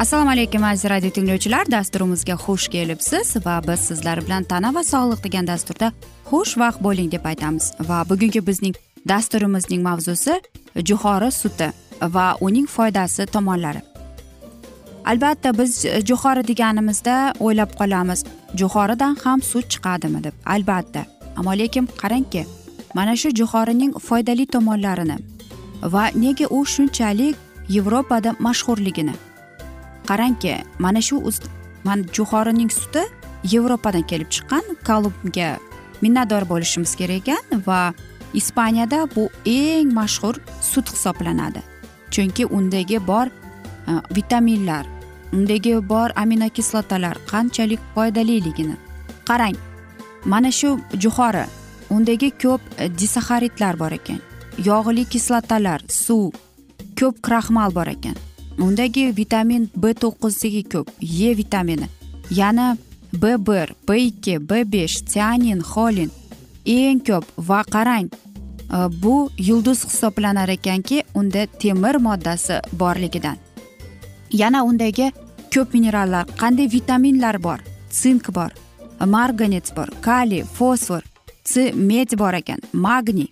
assalomu alaykum aziz radio tinglovchilar. Dasturimizga xush kelibsiz va biz sizlar bilan tana va sog'liq degan dasturda xushvaqt bo'ling deb aytamiz. Va bugungi bizning dasturimizning mavzusi jo'xori suti va uning foydasi tomonlari. Albatta biz jo'xori deganimizda o'ylab qolamiz jo'xoridan ham sut chiqadimi deb. Albatta. Ammo lekin qarangki mana shu jo'xorining foydali tomonlarini va nega u shunchalik yevropada mashhurligini qarangki mana shu mana jo'xorining suti yevropadan kelib chiqqan kolumbga minnatdor bo'lishimiz kerak ekan va ispaniyada bu eng mashhur sut hisoblanadi. Chunki undagi bor e, vitaminlar undagi bor aminokislotalar qanchalik foydaliligini qarang. Mana shu jo'xori undagi ko'p e, disaxaridlar bor ekan yog'li kislotalar suv ko'p kraxmal bor ekan. Undagi vitamin b to'qqizdagi ko'p e vitamini yana b bir b ikki b besh sianin xolin eng ko'p va qarang bu yulduz hisoblanar ekanki unda temir moddasi borligidan yana undagi ko'p minerallar qanday vitaminlar bor sink bor marganets bor kaliy fosfor c med bor ekan magniy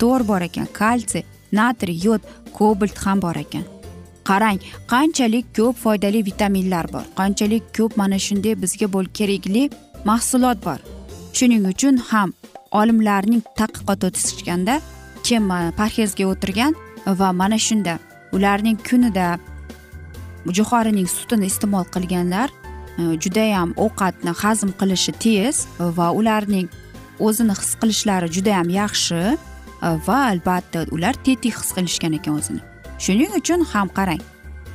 tor bor ekan kalsiy natriy yod kobalt ham bor ekan qarang qanchalik ko'p foydali vitaminlar bor qanchalik ko'p mana shunday bizga bo'l kerakli mahsulot bor. Shuning uchun ham olimlarning tadqiqot o'tkazishganda kim parhezga o'tirgan va mana shunda ularning kunida jo'xorining sutini iste'mol qilganlar e, judayam ovqatni hazm qilishi tez va ularning o'zini his qilishlari judayam yaxshi e, va albatta ular tetik his qilishgan ekan o'zini. Shuning uchun ham qarang.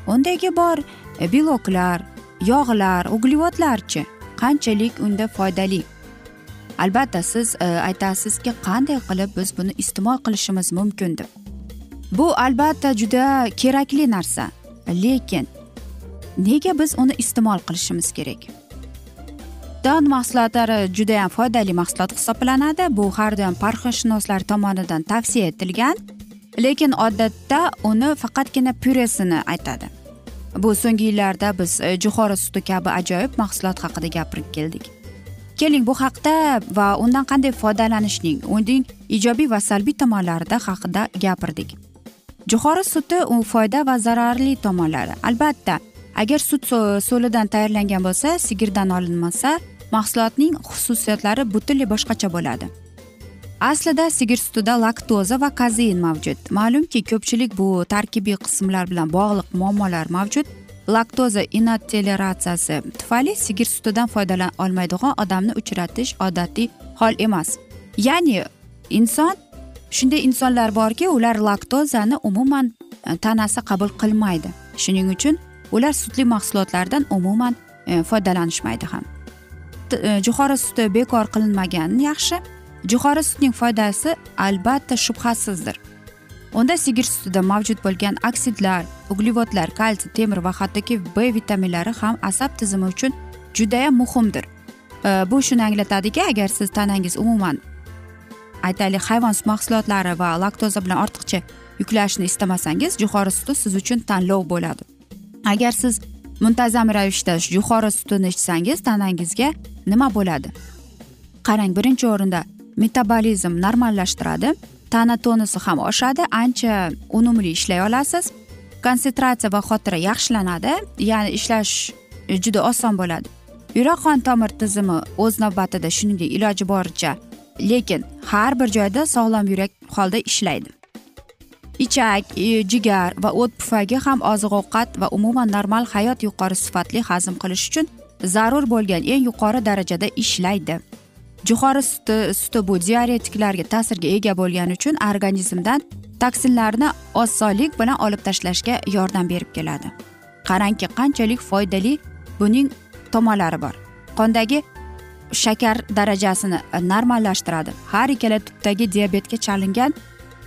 Undagi bor e, beloklar yog'lar uglevodlarchi qanchalik unda foydali? Albatta siz e, aytasizki qanday qilib biz buni iste'mol qilishimiz mumkin deb bu albatta juda kerakli narsa lekin nega biz uni iste'mol qilishimiz kerak? Don mahsulotlari judayam foydali mahsulot hisoblanadi. Bu har doim parhezshunoslar tomonidan tavsiya etilgan. Lekin odatda uni faqatgina pyuresini aytadi. Bu so'nggi yillarda biz e, jo'xori suti kabi ajoyib mahsulot haqida gapirib keldik. Keling bu haqda va undan qanday foydalanishning uning ijobiy va salbiy tomonlarida haqida gapirdik. Jo'xori suti u foyda va zararli tomonlari. Albatta agar sut so'lidan tayyorlangan bo'lsa sigirdan olinmasa mahsulotning xususiyatlari butunlay boshqacha bo'ladi. Aslida sigir sutida laktoza va kazein mavjud. Ma'lumki ko'pchilik bu tarkibiy qismlar bilan bog'liq muammolar mavjud. Laktoza inotoleratsiyasi tufayli sigir sutidan foydalana olmaydigan odamni uchratish odatiy hol emas. Ya'ni inson shunday insonlar borki ular laktozani umuman e, tanasi qabul qilmaydi. Shuning uchun ular sutli mahsulotlardan umuman e, foydalanishmaydi ham. E, jo'xori suti bekor qilinmagani yaxshi. Jo'xori sutning foydasi albatta shubhasizdir. Unda sigir sutida mavjud bo'lgan oksidlar uglevodlar kalsiy temir va hattoki b vitaminlari ham asab tizimi uchun judayam muhimdir. E, bu shuni anglatadiki agar siz tanangiz umuman aytaylik hayvon sut mahsulotlari va laktoza bilan ortiqcha yuklashni istamasangiz jo'xori suti siz uchun tanlov bo'ladi. Agar siz muntazam ravishda jo'xori sutini ichsangiz tanangizga nima bo'ladi? Qarang birinchi o'rinda metabolizm normallashtiradi tana tonusi ham oshadi ancha unumli ishlay olasiz konsentratsiya va xotira yaxshilanadi ya'ni ishlash juda oson bo'ladi. Yurak qon tomir tizimi o'z navbatida shuningdek iloji boricha lekin har bir joyda sog'lom yurak holda ishlaydi. Ichak e, jigar va o't pufagi ham oziq ovqat va umuman normal hayot yuqori sifatli hazm qilish uchun zarur bo'lgan eng yuqori darajada ishlaydi. Jo'xori suti suti bu diaretiklarga ta'sirga ega bo'lgani uchun organizmdan toksinlarni osonlik bilan olib tashlashga yordam berib keladi. Qarangki qanchalik foydali buning tomonlari bor. Qondagi shakar darajasini e, normallashtiradi. Har ikkala tubdagi diabetga chalingan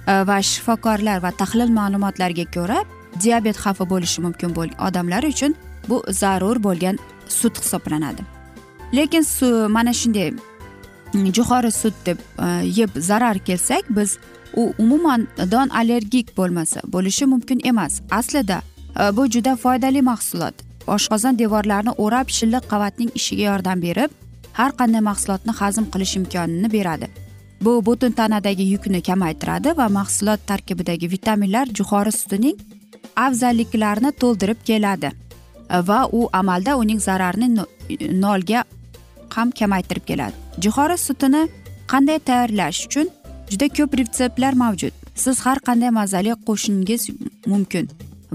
e, va shifokorlar va tahlil ma'lumotlariga ko'ra diabet xavfi bo'lishi mumkin bo'lgan odamlar uchun bu zarur bo'lgan sut hisoblanadi. Lekin mana shunday jo'xori sut deb e, yeb zarar kelsak biz u umuman don allergik bo'lmasa bo'lishi mumkin emas. Aslida e, bu juda foydali mahsulot. Oshqozon devorlarini o'rab shilliq qavatning ishiga yordam berib har qanday mahsulotni hazm qilish imkonini beradi. Bu butun tanadagi yukni kamaytiradi va mahsulot tarkibidagi vitaminlar jo'xori sutining afzalliklarini to'ldirib keladi. E, va u amalda uning zararini nolga ham kamaytirib keladi. Jo'xori sutini qanday tayyorlash uchun juda ko'p retseptlar mavjud. Siz har qanday mazali qo'shishingiz mumkin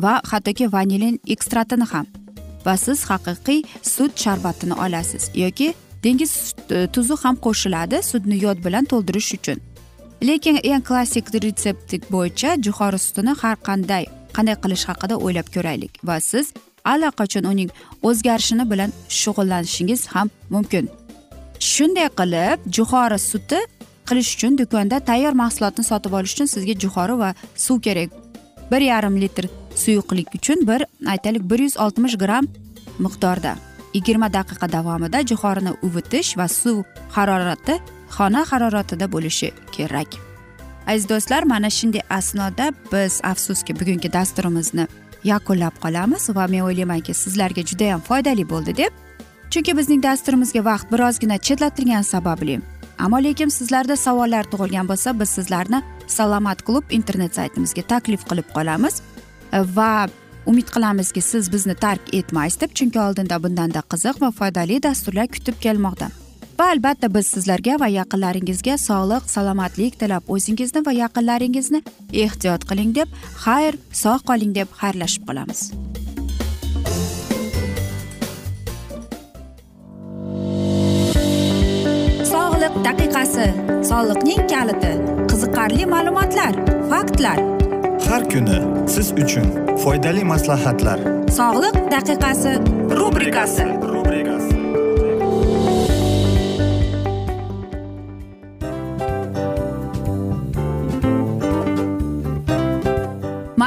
va hattoki vanilin ekstratini ham. Va siz haqiqiy sut sharbatini olasiz yoki dengiz tuzi ham qo'shiladi sutni yod bilan to'ldirish uchun. Lekin eng klassik retsept bo'yicha jo'xori sutini har qanday qanday qilish haqida o'ylab ko'raylik va siz allaqachon uning o'zgarishini bilan shug'ullanishingiz ham mumkin. Shunday qilib jo'xori suti qilish uchun do'konda tayyor mahsulotni sotib olish uchun sizga jo'xori va suv kerak. Bir yarim litr suyuqlik uchun bir aytaylik bir yuz oltmish gramm miqdorda. Yigirma daqiqa davomida jo'xorini uvitish va suv harorati xona haroratida bo'lishi kerak. Aziz do'stlar mana shunday asnoda biz afsuski bugungi dasturimizni yakunlab qolamiz va men o'ylaymanki sizlarga judayam foydali bo'ldi deb. Chunki bizning dasturimizga vaqt birozgina chetlatilgani sababli. Ammo lekin sizlarda savollar tug'ilgan bo'lsa biz sizlarni salomat klub internet saytimizga taklif qilib qolamiz va umid qilamizki siz bizni tark etmaysiz deb. Chunki oldinda bundanda qiziq va foydali dasturlar kutib kelmoqda. Va albatta biz sizlarga va yaqinlaringizga sog'lik salomatlik tilab o'zingizni va yaqinlaringizni ehtiyot qiling deb xayr sog' qoling deb xayrlashib qolamiz. Sog'liq daqiqasi soliqning kaliti qiziqarli ma'lumotlar faktlar. Har kuni siz uchun foydali maslahatlar. Sog'liq daqiqasi rubrikasi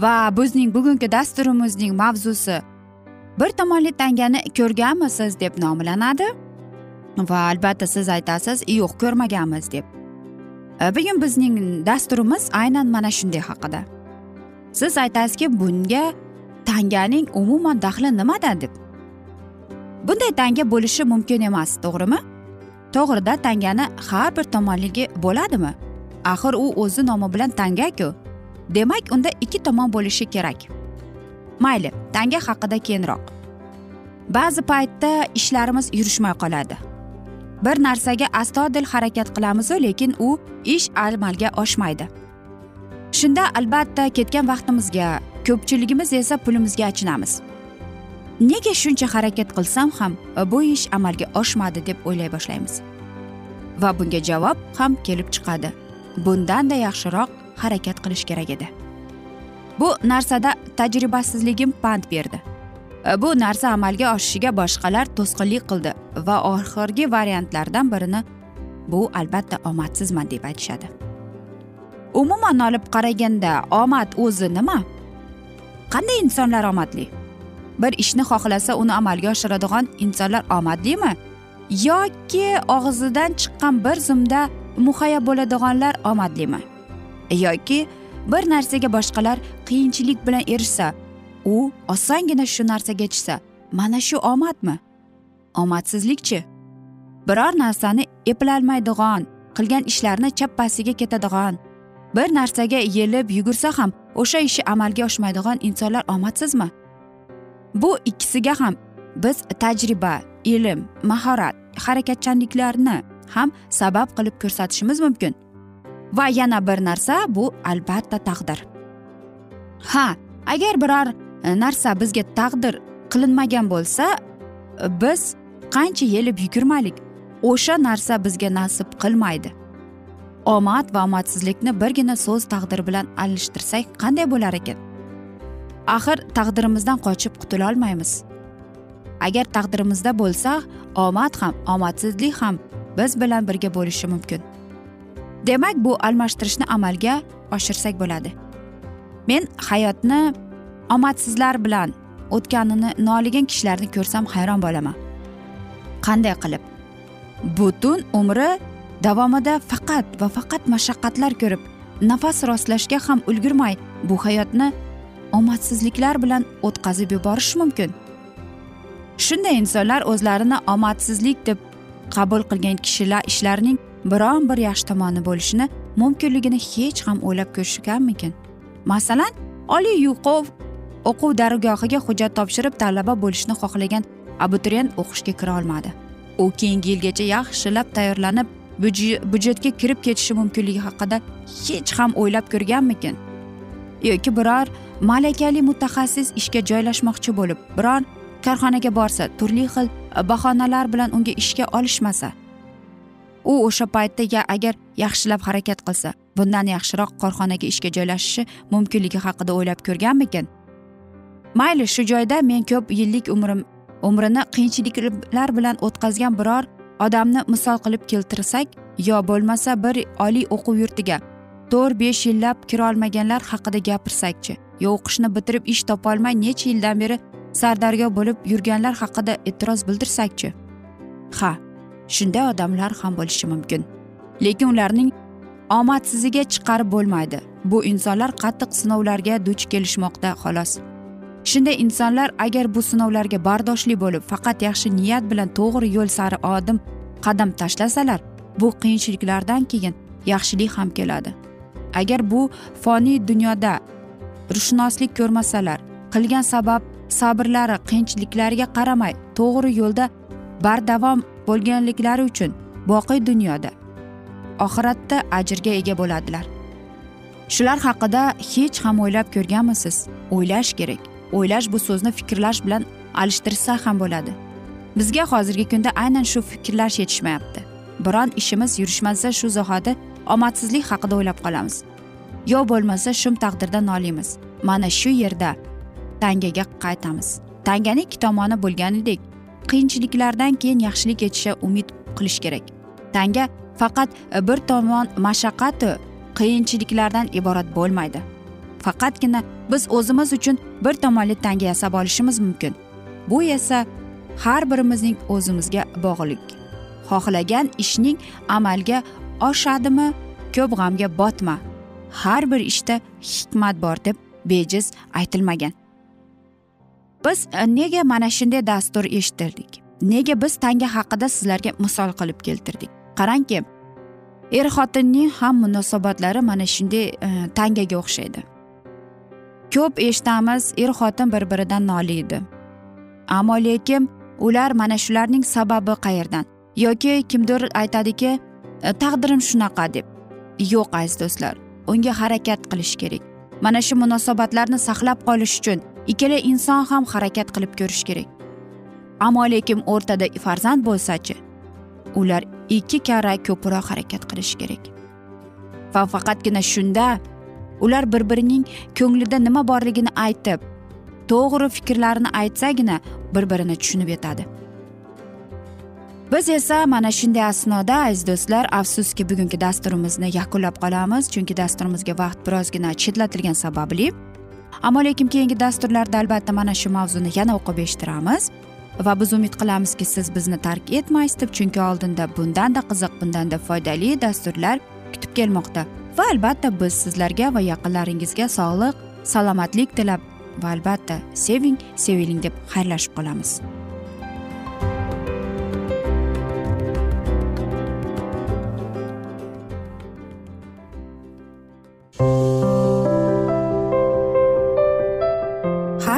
Va bizning bugungi dasturimizning mavzusi. Bir tomonli tangani ko'rganmisiz deb nomlanadi va albatta siz aytasiz yo'q ko'rmaganmiz deb. E, bugun bizning dasturimiz aynan mana shunday haqida. Siz aytasizki bunga tanganing umuman daxli nimada deb. Bunday tanga bo'lishi mumkin emas to'g'rimi? To'g'rida tangani har bir tomonligi bo'ladimi? Axir u o'zi nomi bilan tangaku. Demak unda ikki tomon bo'lishi kerak. Mayli tanga haqida keyinroq. Ba'zi paytda ishlarimiz yurishmay qoladi. Bir narsaga astodil harakat qilamizu lekin u ish amalga oshmaydi. Shunda albatta ketgan vaqtimizga ko'pchiligimiz esa pulimizga achinamiz. Nega shuncha harakat qilsam ham e, bu ish amalga oshmadi deb o'ylay boshlaymiz. Va bunga javob ham kelib chiqadi. Bundanda yaxshiroq harakat qilish kerak edi. Bu narsada tajribasizligim pand berdi. E, bu narsa amalga oshishiga boshqalar to'sqinlik qildi va oxirgi variantlardan birini bu albatta omadsizman deb aytishadi. Umuman olib qaraganda omad o'zi nima? Qanday insonlar omadli? Bir ishni xohlasa uni amalga oshiradigan insonlar omadlimi? Yoki og'zidan chiqqan bir zumda muhayya bo'ladiganlar omadlimi? Yoki bir narsaga boshqalar qiyinchilik bilan erishsa u osongina shu narsaga yetishsa mana shu omadmi? Omadsizlikchi. Biror narsani eplolmaydigan qilgan ishlarini chappasiga ketadigan bir narsaga yelib yugursa ham o'sha ishi amalga oshmaydigan insonlar omadsizmi? Bu ikkisiga ham biz tajriba ilm mahorat harakatchanliklarni ham sabab qilib ko'rsatishimiz mumkin. Va yana bir narsa bu albatta taqdir. Ha agar biror e, narsa bizga taqdir qilinmagan bo'lsa e, biz qancha yelib yugurmaylik o'sha narsa bizga nasib qilmaydi. Omad va omadsizlikni birgina so'z taqdir bilan alishtirsak qanday bo'lar ekan? Axir taqdirimizdan qochib qutulolmaymiz. Agar taqdirimizda bo'lsa omad ham omadsizlik ham biz bilan birga bo'lishi mumkin. Demak bu almashtirishni amalga oshirsak bo'ladi. Men hayotni omadsizlar bilan o'tganini noligan kishilarni ko'rsam hayron bo'laman. Qanday qilib? Butun umri davomida faqat va faqat mashaqqatlar ko'rib nafas rostlashga ham ulgurmay bu hayotni omadsizliklar bilan o'tkazib yuborish mumkin. Shunday insonlar o'zlarini omadsizlik deb qabul qilgan kishilar ishlarining biron bir yaxshi tomoni bo'lishini mumkinligini hech ham o'ylab ko'rishganmikin? Masalan oliy yuqov o'quv dargohiga hujjat topshirib talaba bo'lishni xohlagan abituriyent o'qishga kira olmadi. U keyingi yilgacha yaxshilab tayyorlanib byudjetga kirib ketishi mumkinligi haqida hech ham o'ylab ko'rganmikin? Yoki biror malakali mutaxassis ishga joylashmoqchi bo'lib biror korxonaga borsa turli xil bahonalar bilan unga ishga olishmasa u o'sha paytda agar yaxshilab harakat qilsa bundan yaxshiroq korxonaga ishga joylashishi mumkinligi haqida o'ylab ko'rganmikin? Mayli shu joyda men ko'p yillik umrim umrini qiyinchiliklar bilan o'tkazgan biror odamni misol qilib keltirsak yo bo'lmasa bir oliy o'quv yurtiga to'rt besh yillab kirolmaganlar haqida gapirsakchi yo o'qishni bitirib ish topolmay necha yildan beri sardaryo bo'lib yurganlar haqida e'tiroz bildirsakchi. Ha shunday odamlar ham bo'lishi mumkin. Lekin ularning omadsiziga chiqarib bo'lmaydi. Bu insonlar qattiq sinovlarga duch kelishmoqda xolos. Shunday insonlar agar bu sinovlarga bardoshli bo'lib faqat yaxshi niyat bilan to'g'ri yo'l sari odim qadam tashlasalar bu qiyinchiliklardan keyin yaxshilik ham keladi. Agar bu foniy dunyoda ruhshunoslik ko'rmasalar qilgan sabab sabrlari qiyinchiliklariga qaramay to'g'ri yo'lda bardavom bo'lganliklari uchun boqiy dunyoda oxiratda ajrga ega bo'ladilar. Shular haqida hech ham o'ylab ko'rganmisiz? O'ylash kerak. O'ylash bu so'zni fikrlash bilan alishtirsa ham bo'ladi. Bizga hozirgi kunda aynan shu fikrlash yetishmayapti. Biron ishimiz yurishmasa shu zahoti omadsizlik haqida o'ylab qolamiz. Yo bo'lmasa shum taqdirdan noliymiz mana shu yerda tangaga qaytamiz. Tanganing ikki tomoni bo'lganidek qiyinchiliklardan keyin yaxshilik yetishiga umid qilish kerak. Tanga faqat e, bir tomon mashaqqatu qiyinchiliklardan iborat bo'lmaydi. Faqatgina biz o'zimiz uchun bir tomonli tanga yasab olishimiz mumkin. Bu esa har birimizning o'zimizga bog'liq. Xohlagan ishning amalga oshadimi ko'p g'amga botma. Har bir ishda hikmat bor deb bejiz aytilmagan. Biz e, nega mana shunday dastur eshittirdik? Nega biz tanga haqida sizlarga misol qilib keltirdik? Qarangki er xotinning ham munosabatlari mana shunday e, tangaga o'xshaydi. Ko'p eshitamiz er xotin bir biridan noliydi ammo lekin ular mana shularning sababi qayerdan? Yoki kimdir aytadiki e, taqdirim shunaqa deb. Yo'q aziz do'stlar unga harakat qilish kerak. Mana shu munosabatlarni saqlab qolish uchun ikkala inson ham harakat qilib ko'rish kerak. Ammo lekin o'rtada farzand bo'lsachi ular ikki karra ko'proq harakat qilishi kerak. Va faqatgina shunda ular bir birining ko'nglida nima borligini aytib to'g'ri fikrlarini aytsagina bir birini tushunib yetadi. Biz esa mana shunday asnoda aziz do'stlar afsuski bugungi dasturimizni yakunlab qolamiz chunki dasturimizga vaqt birozgina chetlatilgani sababli ammo lekin keyingi dasturlarda albatta mana shu mavzuni yana o'qib eshittiramiz. Va biz umid qilamizki siz bizni tark etmaysiz deb chunki oldinda bundanda qiziq bundanda foydali dasturlar kutib kelmoqda. Va albatta biz sizlarga va yaqinlaringizga sog'lik salomatlik tilab va albatta seving seviling deb xayrlashib qolamiz.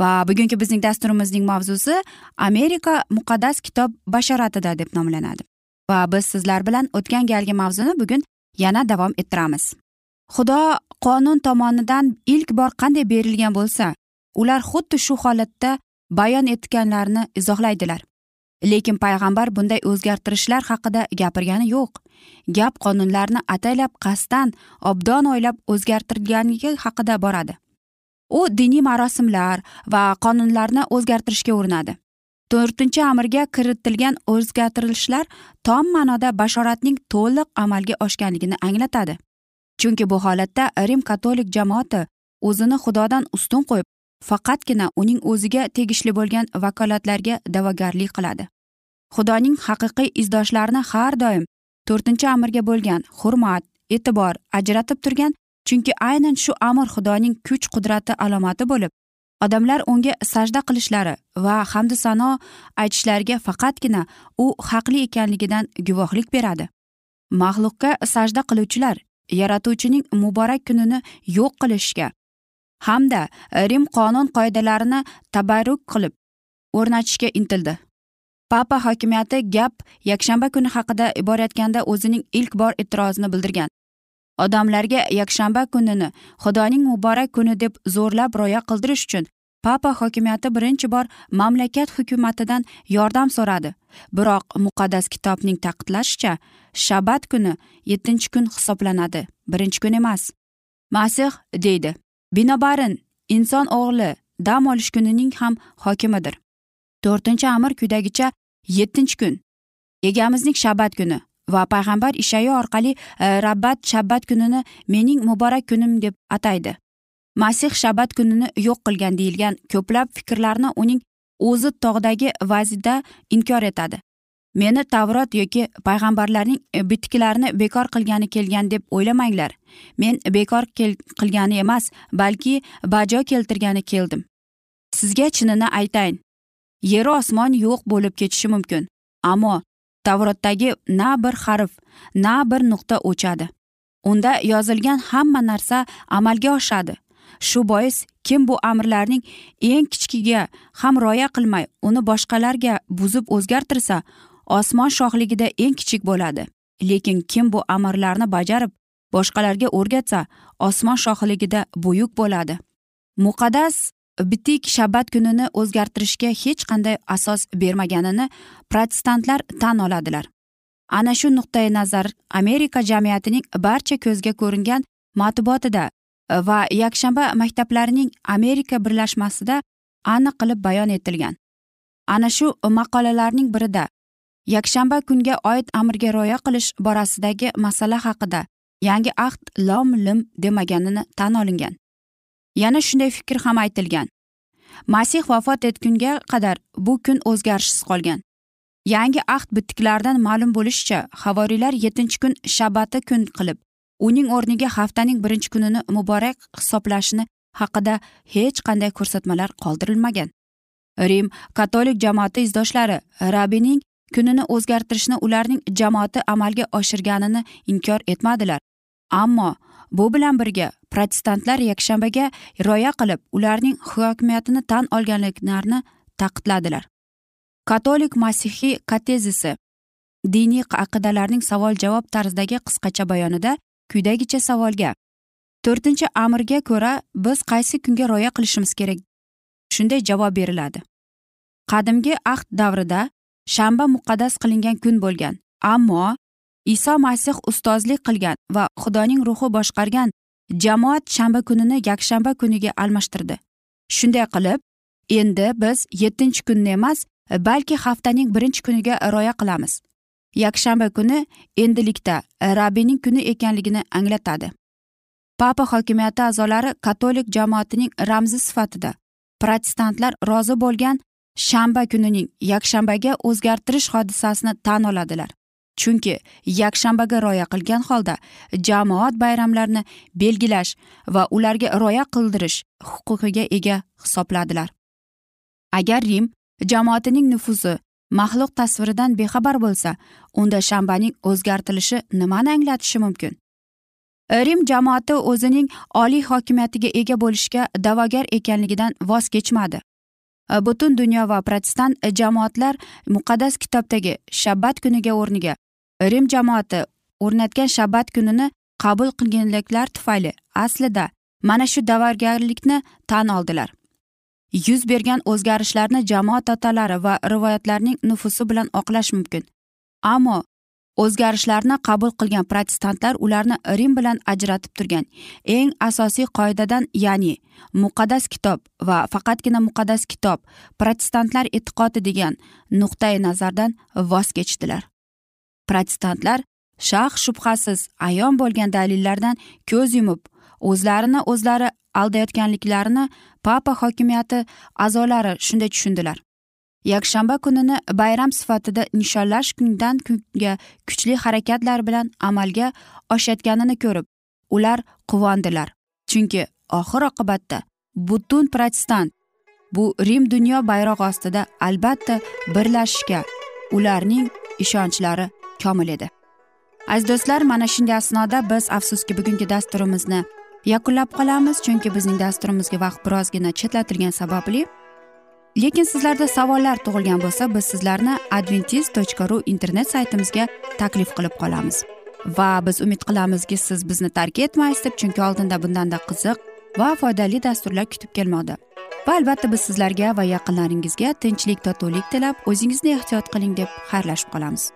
Va bugungi bizning dasturimizning mavzusi amerika muqaddas kitob bashoratida deb nomlanadi. Va biz sizlar bilan o'tgan galgi mavzuni bugun yana davom ettiramiz. Xudo qonun tomonidan ilk bor qanday berilgan bo'lsa ular xuddi shu holatda bayon etganlarini izohlaydilar. Lekin payg'ambar bunday o'zgartirishlar haqida gapirgani yo'q. Gap qonunlarni ataylab qasddan obdon o'ylab o'zgartirganligi haqida boradi. U diniy marosimlar va qonunlarni o'zgartirishga urinadi. To'rtinchi amirga kiritilgan o'zgartirishlar tom ma'noda bashoratning to'liq amalga oshganligini anglatadi. Chunki bu holatda rim katolik jamoati o'zini xudodan ustun qo'yib faqatgina uning o'ziga tegishli bo'lgan vakolatlarga da'vogarlik qiladi. Xudoning haqiqiy izdoshlarini har doim to'rtinchi amirga bo'lgan hurmat e'tibor ajratib turgan chunki aynan shu amr xudoning kuch qudrati alomati bo'lib odamlar unga sajda qilishlari va hamdu sano aytishlariga faqatgina u haqli ekanligidan guvohlik beradi. Maxluqqa sajda qiluvchilar yaratuvchining muborak kunini yo'q qilishga hamda rim qonun qoidalarini tabarruk qilib o'rnatishga intildi. Papa hokimiyati gap yakshanba kuni haqida borayotganda o'zining ilk bor e'tirozini bildirgan. Odamlarga yakshanba kunini xudoning muborak kuni deb zo'rlab rioya qildirish uchun papa hokimiyati birinchi bor mamlakat hukumatidan yordam so'radi. Biroq muqaddas kitobning ta'kidlashicha shabat kuni yettinchi kun hisoblanadi. Birinchi kun emas. Masih deydi. Binobarin inson o'g'li dam olish kunining ham hokimidir. To'rtinchi amir quyidagicha yettinchi kun. Egamizning shabat kuni. Va payg'ambar ishayo orqali e, rabbat shabbat kunini mening muborak kunim deb ataydi. Masih shabbat kunini yo'q qilgan deyilgan ko'plab fikrlarni uning o'zi tog'dagi vazida inkor etadi. Meni tavrot yoki payg'ambarlarning e, bitiklarini bekor qilgani kelgan deb o'ylamanglar. Men bekor qilgani emas balki bajo keltirgani keldim. Sizga chinini aytayin yeru osmon yo'q bo'lib ketishi mumkin ammo tavrotdagi na bir harf na bir nuqta o'chadi. Unda yozilgan hamma narsa amalga oshadi. Shu bois kim bu amrlarning eng kichkiga ham rioya qilmay uni boshqalarga buzib o'zgartirsa osmon shohligida eng kichik bo'ladi. Lekin kim bu amrlarni bajarib boshqalarga o'rgatsa osmon shohligida buyuk bo'ladi. Muqaddas bitik shabat kunini o'zgartirishga hech qanday asos bermaganini protestantlar tan oladilar. Ana shu nuqtai nazar amerika jamiyatining barcha ko'zga ko'ringan matbuotida e, va yakshanba maktablarining amerika birlashmasida aniq qilib bayon etilgan. Ana shu maqolalarning birida yakshanba kunga oid amrga rioya qilish borasidagi masala haqida yangi ahd lom lim demaganini tan olingan. Yana shunday fikr ham aytilgan. Masih vafot etgunga qadar bu kun o'zgarishsiz qolgan. Yangi ahd bitiklardan ma'lum bo'lishicha havoriylar yettinchi kun shabati kun qilib uning o'rniga haftaning birinchi kunini muborak hisoblashini haqida hech qanday ko'rsatmalar qoldirilmagan. Rim katolik jamoati izdoshlari rabining kunini o'zgartirishni ularning jamoati amalga oshirganini inkor etmadilar. Ammo bu bilan birga protestantlar yakshanbaga rioya qilib ularning hokimiyatini tan olganliklarini ta'kidladilar katolik masihiy katezisi diniy aqidalarning savol javob tarzidagi qisqacha bayonida quyidagicha savolga to'rtinchi amirga ko'ra biz qaysi kunga rioya qilishimiz kerak? shunday javob beriladi. Qadimgi ahd davrida shanba muqaddas qilingan kun bo'lgan ammo iso masih ustozlik qilgan va xudoning ruhi boshqargan jamoat shanba kunini yakshanba kuniga almashtirdi. Shunday qilib endi biz yettinchi kunni emas balki haftaning birinchi kuniga rioya qilamiz. Yakshanba kuni endilikda rabbiyning kuni ekanligini anglatadi. Papa hokimiyati a'zolari katolik jamoatining ramzi sifatida protestantlar rozi bo'lgan shanba kunining yakshanbaga o'zgartirish hodisasini tan oladilar. Chunki yakshanbaga rioya qilgan holda jamoat bayramlarini belgilash va ularga rioya qildirish huquqiga ega hisobladilar. Agar rim jamoatining nufuzi maxluq tasviridan bexabar bo'lsa unda shanbaning o'zgartirilishi nimani anglatishi mumkin? Rim jamoati o'zining oliy hokimiyatiga ega bo'lishga da'vogar ekanligidan voz kechmadi. Butun dunyo va protestant jamoatlar muqaddas kitobdagi shabbat kuniga o'rniga rim jamoati o'rnatgan shabbat kunini qabul qilganliklar tufayli aslida mana shu da'vatgarlikni tan oldilar. Yuz bergan o'zgarishlarni jamoat otalari va rivoyatlarning nufusi bilan oqlash mumkin. Ammo o'zgarishlarni qabul qilgan protestantlar ularni rim bilan ajratib turgan. Eng asosiy qoidadan ya'ni muqaddas kitob va faqatgina muqaddas kitob protestantlar e'tiqodi degan nuqtai nazardan voz kechdilar. Protestantlar shah shubhasiz ayon bo'lgan dalillardan ko'z yumib o'zlarini o'zlari aldayotganliklarini papa hokimiyati a'zolari shunday tushundilar. Yakshanba kunini bayram sifatida nishonlash kundan kunga kuchli harakatlar bilan amalga oshayotganini ko'rib ular quvondilar. Chunki oxir oqibatda butun protestant bu rim dunyo bayrog'i ostida albatta birlashishga ularning ishonchlari komil edi. Aziz do'stlar mana shunday asnoda biz afsuski bugungi dasturimizni yakunlab qolamiz chunki bizning dasturimizga vaqt birozgina chetlatilgani sababli. Lekin sizlarda savollar tug'ilgan bo'lsa biz sizlarni adventis tochka ru internet saytimizga taklif qilib qolamiz. Va biz umid qilamizki siz bizni tark etmaysiz deb chunki oldinda bundanda qiziq va foydali dasturlar kutib kelmoqda. Va albatta biz sizlarga va yaqinlaringizga tinchlik totuvlik tilab o'zingizni ehtiyot qiling deb xayrlashib qolamiz.